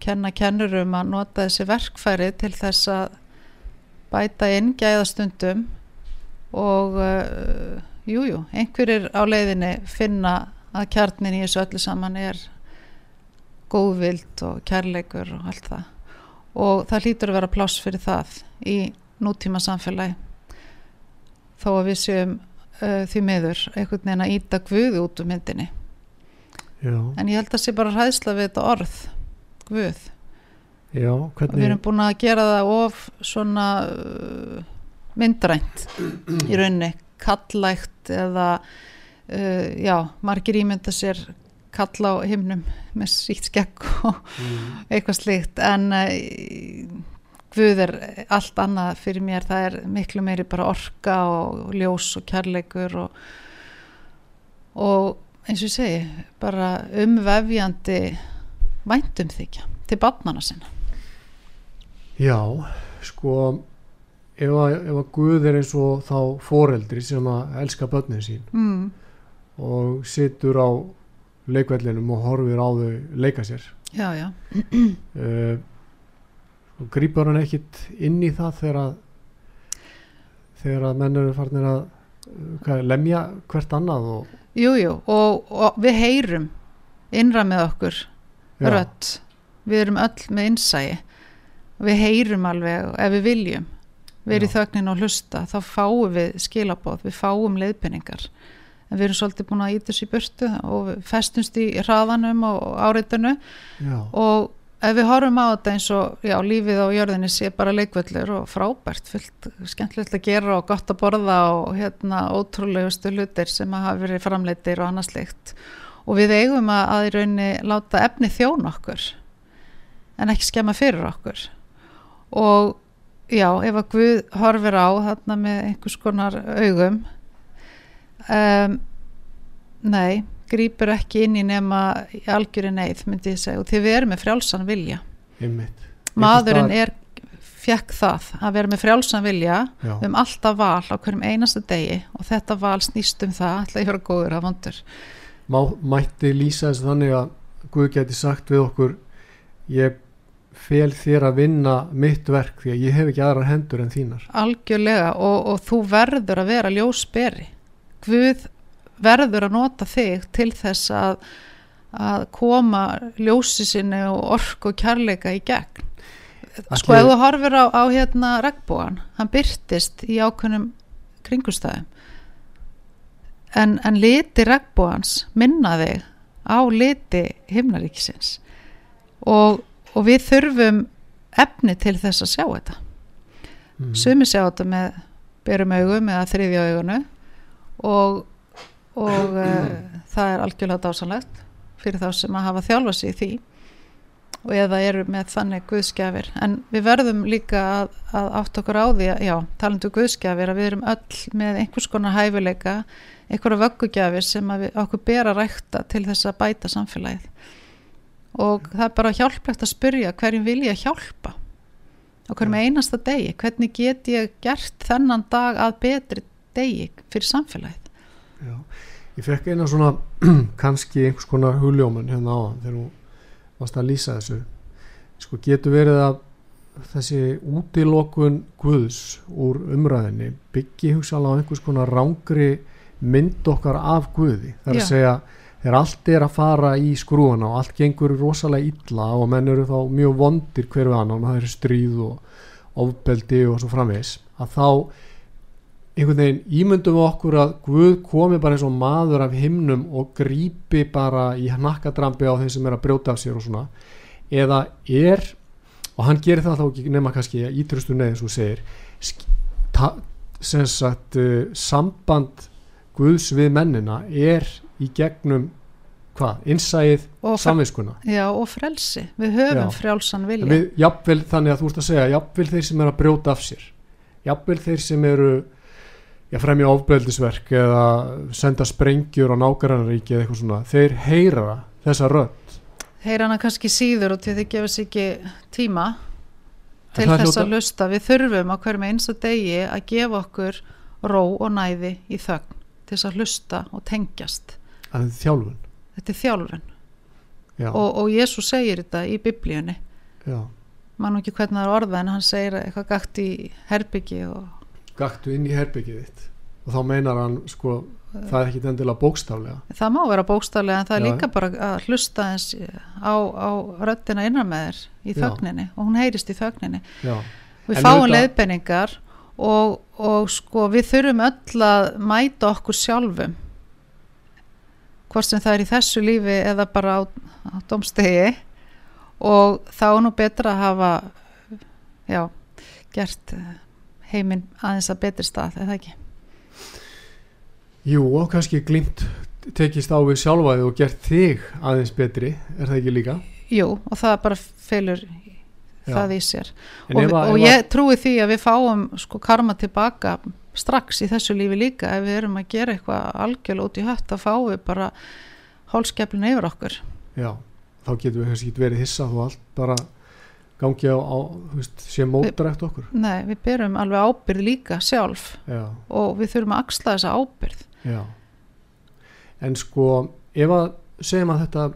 kenna kennurum að nota þessi verkfæri til þess að bæta inn gæðastundum og uh, jújú, jú, einhverjir á leiðinni finna að kjarnin í þessu öllu saman er góðvild og kærleikur og allt það. Og það hlýtur að vera pláss fyrir það í nútíma samfélagi. Þó að við séum uh, því miður einhvern veginn að íta guði út úr myndinni. Já, en ég held að sé bara hræðsla við þetta orð guð. Já, og við hvernig erum búin að gera það of svona uh, myndrænt í rauninni kallægt eða uh, já, margir ímynda sér kalla á himnum með sítt skegg og mm, eitthvað slíkt. En uh, Guð er allt annað fyrir mér. Það er miklu meiri bara orka og ljós og kærleikur og, og eins og ég segi bara umvefjandi væntum þykja til barnana sinna. Já, sko ef að, ef að Guð er eins og þá foreldri sem að elska börnin sín mm. og situr á leikvellinum og horfir á þau leika sér. Já, já, uh, og grýpar hann ekkit inn í það þegar að þegar að menn eru farnir að hvað, lemja hvert annað og Jújú, jú, og, og við heyrum innra með okkur rödd, við erum öll með innsæi. Við heyrum alveg ef við viljum verið þögnin og hlusta þá fáum við skilabóð, við fáum leiðbynningar en við erum svolítið búin að íta þessu í burtu og festumst í hraðanum og áreitinu já, og ef við horfum á þetta eins og já, lífið á jörðinni sé bara leikvöllur og frábært, fullt skemmtilegt að gera og gott að borða og hérna ótrúlegustu hlutir sem að hafa verið framleitir og annað slikt og við eigum að, að í rauninni láta efni þjón okkur en ekki skemma fyrir okkur. Og já, ef að Guð horfir á þarna með einhvers konar augum um, nei grýpur ekki inn í nema algjöri neyð myndi ég segja og því við erum með frjálsan vilja. Einmitt. Maðurinn er fekk það að vera með frjálsan vilja já, um alltaf val á hverjum einasta degi og þetta val snýst um það ætla ég að vera góður að vondur. Má, mætti lýsa þessu þannig að Guð geti sagt við okkur ég fel þér að vinna mitt verk því að ég hef ekki aðrar hendur en þínar. Algjörlega og, og þú verður að vera ljósberi. Guð verður að nota þig til þess að, að koma ljósi sinni og ork og kærleika í gegn. Sko Ætli- ef þú horfir á, á hérna regnbúan, hann byrtist í ákveðnum kringustæðum en, en liti regnbúans minna þig á liti himnaríkisins. Og, og við þurfum efni til þess að sjá þetta. Mm. sumi sjá þetta með berum augum eða þriðja augunu og, og uh, það er algjörlega dásanlegt fyrir þá sem að hafa þjálfa sig í því. Og eða eru með þannig guðskjafir en við verðum líka að, að átt okkur á því að, já, talandu guðskjafir að við erum öll með einhvers konar hæfuleika einhverja vöggugjafir sem við, okkur ber að rækta til þess að bæta samfélagið og það er bara hjálplegt að spyrja hverjum vil ég hjálpa? Á hverjum einasta degi? Hvernig get ég gert þennan dag að betri degi fyrir samfélagið? Já, ég fekk eina svona kannski einhvers konar hugljóman hérna á þegar þú varst að lýsa þessu. Sko getur verið að þessi útilokun Guðs úr umræðinni byggi hugsalega á einhvers konar rángri mynd okkar af Guði. Það er Já. að segja þegar allt er að fara í skrúana og allt gengur rosalega illa og menn eru þá mjög vondir hver við annan og það eru stríð og ofbeldi og svo framvegis að þá einhvern veginn ímyndum við okkur að Guð komi bara eins og maður af himnum og grípi bara í hnakkadrambi á þeim sem er að brjóta af sér og svona. Eða er og hann gerir það þá ekki nema kannski ítrustu neð eins og segir sem sagt uh, samband Guðs við mennina er í gegnum hvað, fre- samviskuna? Já, og frelsi. Við höfum Já. frjálsan vilja. við, jafnvel þannig að þú ert að segja jafnvel þeir sem er að brjóta af sér. Jafnvel þeir sem eru já, fremja ofbeldisverk eða senda sprengjur á nágrannaríki eða eitthvað svona, þeir heyra þessa rödd. Heyra hana kannski síður og til þið gefur sér ekki tíma til þess að lusta við þurfum á hverjum eins og degi að gefa okkur ró og næði í þögn til þess að hlusta og tengjast að þjálfun. Þetta er þjálfun. Já, og, og Jésu segir þetta í biblíunni. Já. mann ekki hvernig það er orða en hann segir eitthvað gagt í herbyggi og gaktu inn í herbyggið þitt. Og þá meinar hann sko það er ekki endilega bókstaflega. Það má vera bókstaflega en það er Já. líka bara að hlusta eins á, á röddina innan með þér í Já. þögninni. Og hún heyrist í þögninni. Já, við En fáum leiðbenningar og, og sko við þurfum öll að mæta okkur sjálfum hvort sem það er í þessu lífi eða bara á, á domstegi og þá er nú betra að hafa já, gert eh, heiminn aðeins að betri stað, eða ekki? Jú og kannski glimt tekist á við sjálfaði og gert þig aðeins betri, er það ekki líka? Jú, og það bara felur Já. það í sér. En og, ef að- og ef að- ég trúi því að við fáum sko karma tilbaka strax í þessu lífi líka ef við erum að gera eitthvað algjörlega út í hött þá fáum við bara hálskeflinu yfir okkur. Já, þá getum við kannski verið hissa þú allt bara gangi á, á veist, sé mótrækt okkur. Nei, við berum alveg ábyrð líka sjálf Já, og við þurfum að axla þessa ábyrð já. En sko, ef að segjum að þetta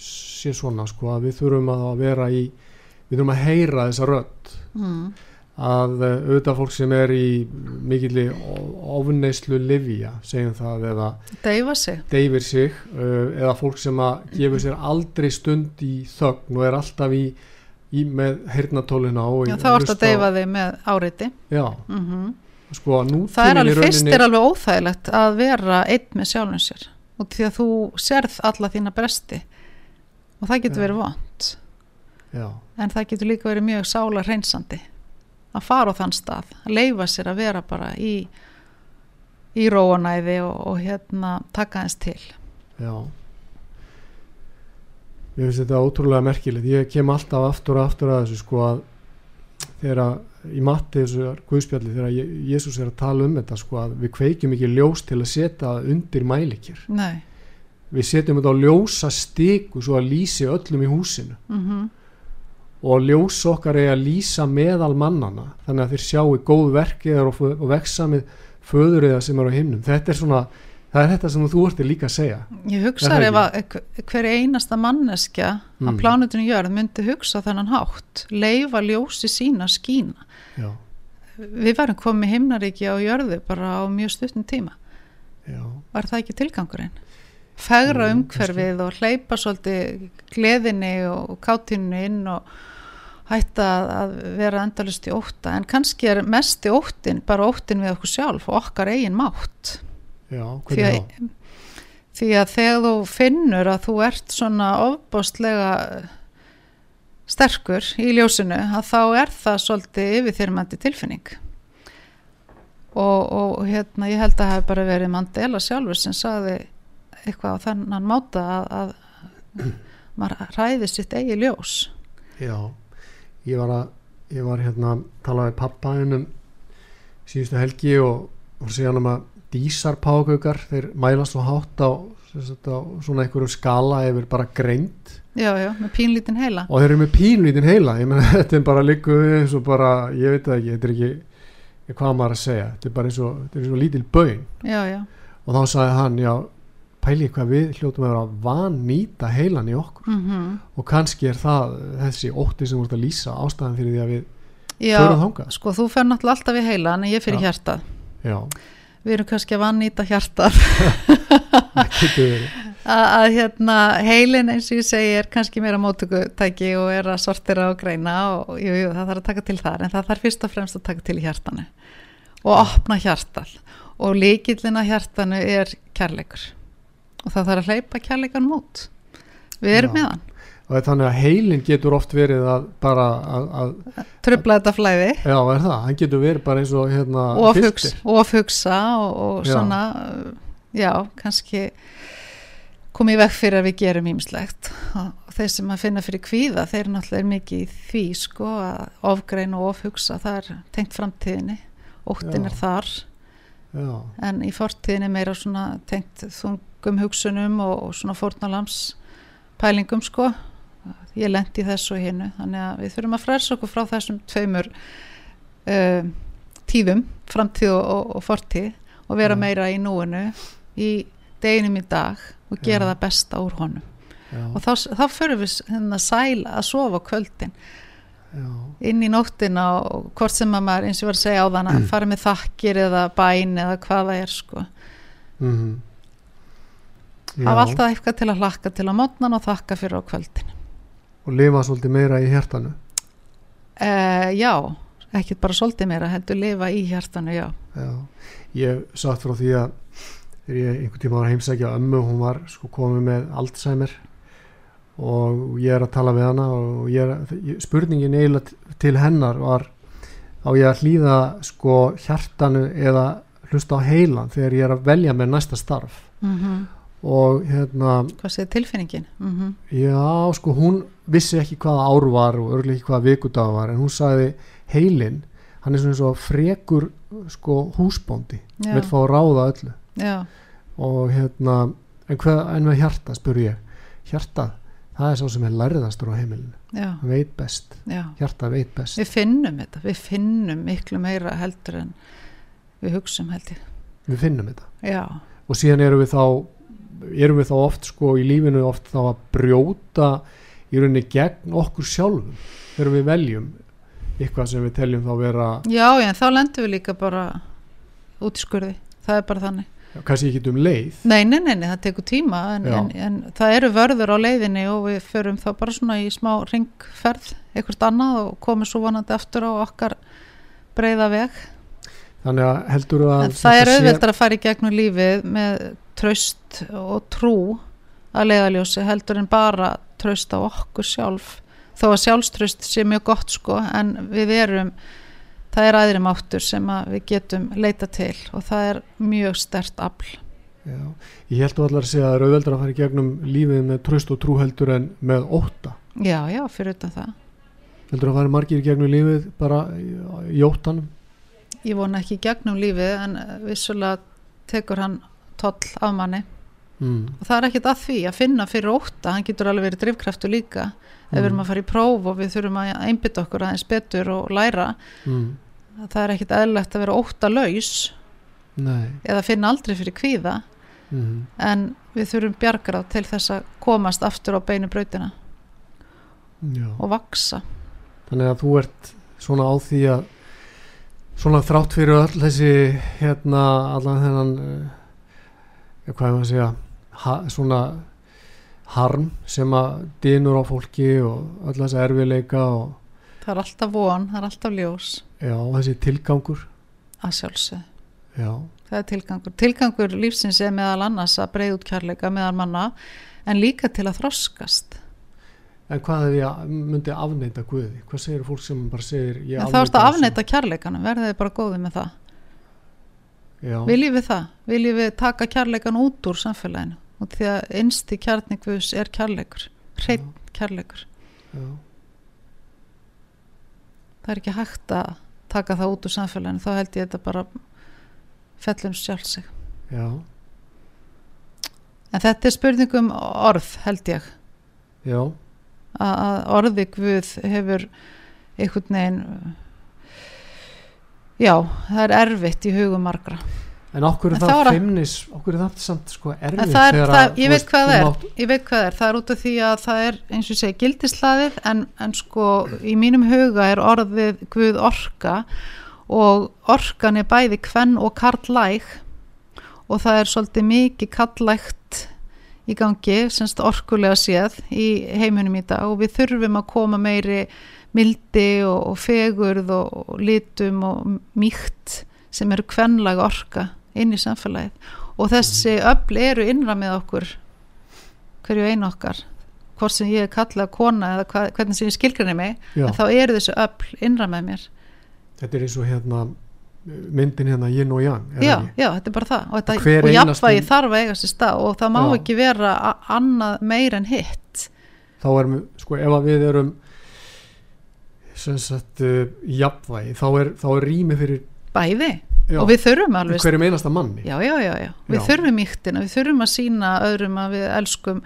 sé svona sko að við þurfum að vera í við þurfum að heyra þessa rödd mm. Að uh, auðvitað fólk sem er í mikilli ofneislu livja, segjum það eða sig. deyfir sig uh, eða fólk sem að gefur sér aldrei stund í þögn og er alltaf í, í með heyrnatólina og Já, þá ertu að deyfa þig með áriti. Já, mm sko að nútíminn það er alveg fyrst er alveg óþægilegt að vera einn með sjálfum sér. Og því að þú sérð alla þína bresti. Og það getur Já. verið vond já, en það getur líka verið mjög sála reynsandi að fara á þann stað að leifa sér að vera bara í í róanæði og, og hérna taka hans til. Já. Mér finnst þetta ótrúlega merkilegt. Ég kem alltaf aftur og aftur að þessu sko að þegar að í matti þessu guðspjalli þegar Jésús er að tala um þetta sko að við kveikjum ekki ljós til að setja undir mælikir. nei. Við setjum þetta á ljósa stiku svo að lýsi öllum í húsinu. Mm og ljós okkar er að lýsa meðal mannana þannig að þeir sjáu góð verkið og, og veksa með föðuriða sem eru á himnum. Þetta er svona, það er þetta sem þú ert líka að segja. ég hugsa það ef að hver einasta manneskja Mm. á plánutinu jörð myndi hugsa þennan hátt leifa ljósi sína skína. Já, við varum komið himnaríki á jörðu bara á mjög stuttum tíma. Já, var það ekki tilgangurinn? Fegra Jú, umhverfið og hleypa svolítið gleðinni og kátínu inn og hætta að- vera endalust í ótta en kannski er mesti óttin bara óttin við okkur sjálf og okkar eigin mátt. Já, því að, því að þegar þú finnur að þú ert svona ofbóstlega sterkur í ljósinu að þá er það svolítið yfirþyrmandi tilfinning. Og, og hérna ég held að það hef bara verið Mandela sjálfur sem sagði eitthvað á þennan máta að, að maður ræði sitt eigi ljós. Já, ég var að ég var hérna að tala við pappa um síðustu helgi og segja hann um að dísarpákaukar þeir mæla svo hátt á, á svona einhverjum skala yfir bara greind. Já, já, með pínlítinn heila. Og þeir eru með pínlítinn heila ég menn þetta er bara líku eins og bara ég veit ekki, þetta er ekki hvað maður að segja, þetta er bara eins og, eins og lítil já, og þá sagði hann, já pæli hvað við hljótum að vera að vannýta heilan í okkur. Mm og kannski er það þessi ótti sem voru að lýsa ástæðan fyrir því að við já förum þangað. sko þú fer náttúrulega alltaf í heila en ég fyrir hjartað. Já, við erum kannski að vannýta hjartað. Það getur verið. Að, að hérna heilin eins og ég segi er kannski meira mótökutæki og er að sortira og greina og jú, jú, það þarf að taka til þar en það þarf fyrst og fremst að taka til hjartanu og opna hjartal. Og líkillin að hjartanu er kærleikur og það þarf að hleypa kærleikan út. Við erum Já. með hann, og er þannig að heilin getur oft verið að bara að, að trubla þetta flæði. Já, er það, hann getur verið bara eins og hérna og filter. hugsa, og og, Já. svona já, kannski komið veg fyrir að við gerum ímislegt og þeir sem að finna fyrir kvíða þeir náttúrulega mikið í því sko að ofgrein og ofhugsa það er tengt framtíðinni. Óttin er þar. Já, en í fortíðinni meira svona tengt þungum hugsunum og, og svona fórnalams pælingum sko. Ég lendi þessu og hinnu þannig að við þurfum að frelsa okkur frá þessum tveimur uh, tíðum framtíð og, og, fortíð og vera Já. meira í núinu í deginum í dag og gera Já. það besta úr honum. Já, og þá, þá förum við hérna sæl að sofa kvöldin. Já, inn í nóttina og hvort sem að maður eins og var að segja á þann að fara með þakkir eða bæn eða hvað það er sko. Mm hafa alltaf eitthvað til að hlakka til á mótnan og þakka fyrir á kvöldin og lifa svolítið meira í hjertanu uh, já, ekkert bara svolítið meira heldur lifa í hjartanu, já. Já, ég sagt frá því að ég einhvern tíma var að heimsækja ömmu, hún var sko komið með Alzheimer og ég er að tala við hana og er, spurningin eiginlega til hennar var á ég að hlýða sko hjartanu eða hlusta á heilan þegar ég er að velja með næsta starf? Mm og hérna hvað segir tilfinningin? Mm Já, sko hún vissi ekki hvaða ár var og örgulega ekki hvaða vikudag var en hún sagði heilin hann er svona eins og frekur sko húsbóndi, vil fá ráða öllu. Já, og hérna en, hvað, en með hjarta, spur ég. Hjartað, það er sá sem er lærðastur á heimilinu, hann veit best. Já. Hjartað veit best. Við finnum þetta, við finnum miklu meira heldur en við hugsum held ég. Við finnum þetta. Já, og síðan erum við þá erum við þá oft sko í lífinu oft þá að brjóta í rauninni gegn okkur sjálfum þegar við veljum eitthvað sem við teljum þá vera já, já, þá lendum við líka bara út í skurði, það er bara þannig. Já, kannski ekki um leið. Nei, nei, nei, nei, það tekur tíma en, en, en það eru vörður á leiðinni og við förum þá bara svona í smá ringferð, eitthvað annað og komum svo vonandi aftur á okkar breyða veg. þannig að heldur að En það er auðveldar að fara í gegnum lífið með tröst og trú að leiðaljósi heldur en bara tröst á okkur sjálf. Þó að sjálfströst sé mjög gott sko en við erum, það er aðri máttur sem að við getum leita til og það er mjög stert afl. já, ég held allar að segja að það auðveldar að fara í gegnum lífið með tröst og trú heldur en með ótta Já, já, fyrir utan það. heldur að fara margir í gegnum lífið bara í, óttanum ég vona ekki í gegnum lífið en vissulega tekur hann toll af manni mm. og það er ekkert að því að finna fyrir ótta hann getur alveg verið drifkraftur líka ef við erum að fara í próf og við þurfum að einbytta okkur aðeins betur og læra mm. það er ekkert eðlilegt að vera ótta laus nei eða finna aldrei fyrir kvíða mm. en við þurfum bjargrað til þess að komast aftur á beinu brautina já. og vaksa þannig að þú ert svona á því að svona þrátt fyrir öll þessi hérna allan þennan uh, hvað er að segja ha, svona harm sem að dynur á fólki og öll þessi erfiðleika og það er alltaf von, það er alltaf ljós já, þessi tilgangur að sjálfsög já, það er tilgangur. Tilgangur lífsins er meðal annars að breyða út kærleika meðal manna en líka til að þroskast. en hvað ef ég myndi afneita Guði, hvað segir fólk sem bara segir ég En þá að þessu? afneita kærleikanum, verðið bara góðið með það. Já, Viljið við það? Viljið við taka kærleikan út úr samfélaginu? Og því að einsti kjarningvus er kærleikur, hreinn kærleikur. já, Það er ekki hægt að taka það út úr samfélaginu, þá held ég þetta bara fellum sjálf sig. já, En þetta er spurningum orð, held ég. að orði Guð hefur einhvern veginn já, það er erfitt í hugum margra. En okkur En er þá það að- feimnis okkur er það samt sko erfitt en er, það, að, ég veit veist, hvað þú það er. mátt- ég veit hvað það er, það er út af því að það er eins og segi gildislaðið en, en sko í mínum huga er orðið Guð orka og orkan er bæði kvenn og karlæg og það er svolítið mikið kallægt í gangi, semst orkulega séð í heiminum í dag og við þurfum að koma meiri mildi og, og fegurð og, og litum og mýkt sem eru kvenlag orka inn í samfélagið. Og þessi öfl eru innra með okkur hverju einu okkar hvort sem ég er kallað kona eða hva, hvernig sem ég skilgrinni mig já, en þá eru þessi öfl innra með mér. Þetta er eins og hérna myndin hérna yin og yang já, já, þetta er bara það. Og, þetta, og jafnvægi þarf að eiga sér stað og það má Já. ekki vera annað meir en hitt. Þá erum við, sko ef að við erum sagt uh, jafnvægi, þá er, þá er rými fyrir bæði. Já, og við þurfum alveg hverjum einasta manni? Já, já, já, já, við þurfum mýktina við þurfum að sína öðrum að við elskum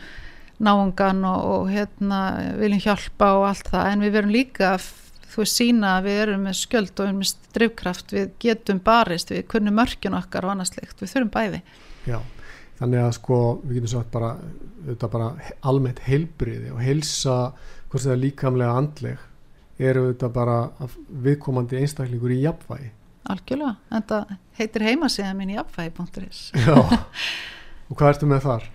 náungan og, og hérna viljum hjálpa og allt það. En við verum líka að þú veist sína að við erum með skjöld og við erum með drifkraft. Við getum barist, við kunnum mörkjun okkar og annað slikt, við þurfum bæði. Já, þannig að sko við getum sagt bara, bara almennt heilbriði og heilsa hvort það er líkamlega andleg eru þetta bara viðkomandi einstaklingur í jafnvægi. Algjörlega, en það heitir heimasíða mín í apfæði.is já, og hvað ertu með þar?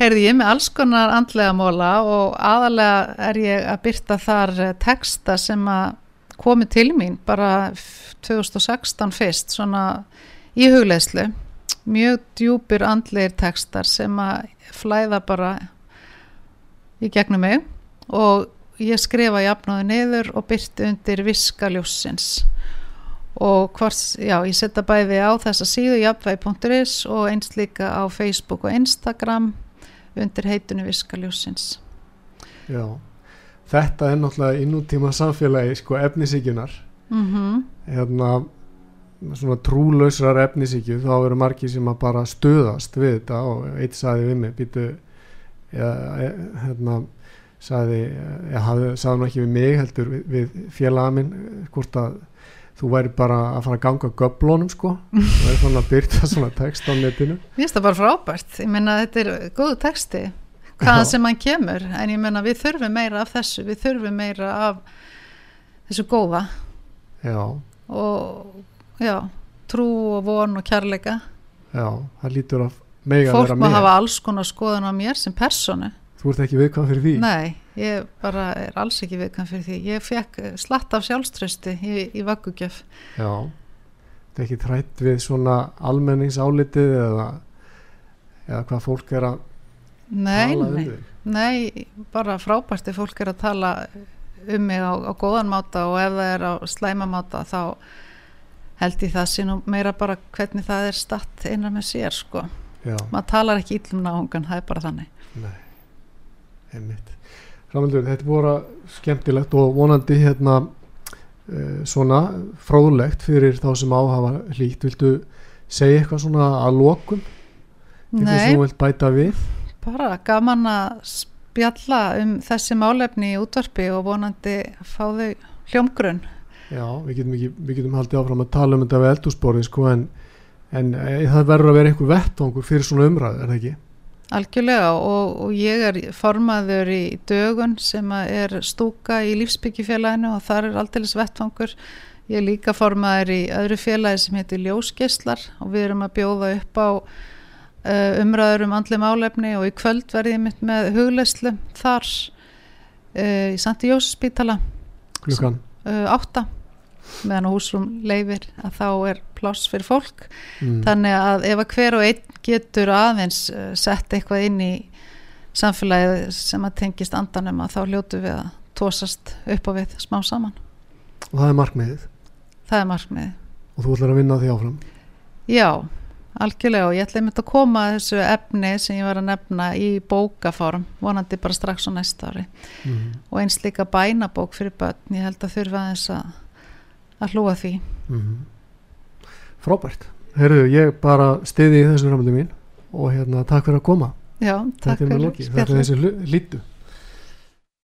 Heyrði ég með alls konar andlega móla og aðalega er ég að byrta þar eh, texta sem að komi til mín bara f- 2016 fyrst svona í hugleðslu mjög djúpir andlegir textar sem að flæða bara í gegnum mig. Og ég skrifa jafnáði niður og byrti undir viskaljósins og hvort, já, ég setja bæði á þessa síðu jafnvægi.is og eins líka á Facebook og Instagram undir heitinu viskaljósins Já, þetta er náttúrulega innútíma samfélagi sko efnisíkjunar mm hérna svona trúlausrar efnisíkju þá eru margir sem að bara stöðast við þetta og eitt saði við mig býtu ja, hérna saði, ég hafði, saði nú ekki við mig heldur við, við félaga minn eh, hvort að þú væri bara að fara að ganga göblónum sko. Það er svona að byrta svona text á netinu. Mér finnst það bara frábært, ég meina þetta er góðu texti, hvaðan sem hann kemur. En ég meina við þurfum meira af þessu. Við þurfum meira af þessu góða. Já, og já, trú og von og kærleika. Já, það lítur að fólk með hafa alls konar skoðun á mér sem personu þú ert ekki viðkvæm fyrir því? Nei, ég bara er alls ekki viðkvæm fyrir því. Ég fekk slatt af sjálfströsti í, í vaggugjöf. Já, þetta er ekki trætt við svona almenningsálitið eða, eða hvað fólk er að nei, tala um nei, þig? Nei, bara frábært ef fólk er að tala um mig á, á góðan máta og ef það er á slæma máta þá held ég það nú meira bara hvernig það er statt einar með sér sko. Já, maður talar ekki íllum náungan, það er bara þannig. Nei, einmitt. Rámildur, þetta búið skemmtilegt og vonandi hérna uh, svona fróðlegt fyrir þá sem áhafa hlýtt. Viltu segja eitthvað svona að lokum? Eitthvað sem nei, þú vilt bæta við? Bara gaman að spjalla um þessi málefni í útvarpi og vonandi fá þau hljómgrunn. Já, við getum, ekki, við getum haldið áfram að tala um þetta við eldúsborðin sko en, en e, það verður að vera einhver vettvangur fyrir svona umræðu, er það ekki? Algjörlega og, og ég er formaður í dögun sem er stúka í lífsbyggjufélaginu og þar er aldeilis vettvangur. Ég er líka formaður í öðru félagi sem heitir Ljósgeislar og við erum að bjóða upp á uh, umræður um andli málefni og í kvöld verði ég mitt með hugleyslu þar uh, í Sandi Jósspítala Klukkan, uh, átta. Meðan á húsrum leifir að þá er pláss fyrir fólk. Mm, þannig að ef að hver og einn getur aðeins uh, sett eitthvað inn í samfélagið sem að tengist andanum að þá hljótu við að tósast upp á við smá saman. Og það er markmiðið? Það er markmiði og þú ætlar að vinna því áfram? Já, algjörlega. Og ég ætla einmitt að koma að þessu efni sem ég var að nefna í bókaform vonandi bara strax á næsta ári. Mm, og eins líka bænabók fyrir börn. Ég held að þurfa aðeins að, að hlúa því. Mm. Frábært. Herðu, ég bara stiði í þessu ramöldu mín og hérna takk fyrir að koma. Já, takk fyrir þetta er þessi lítu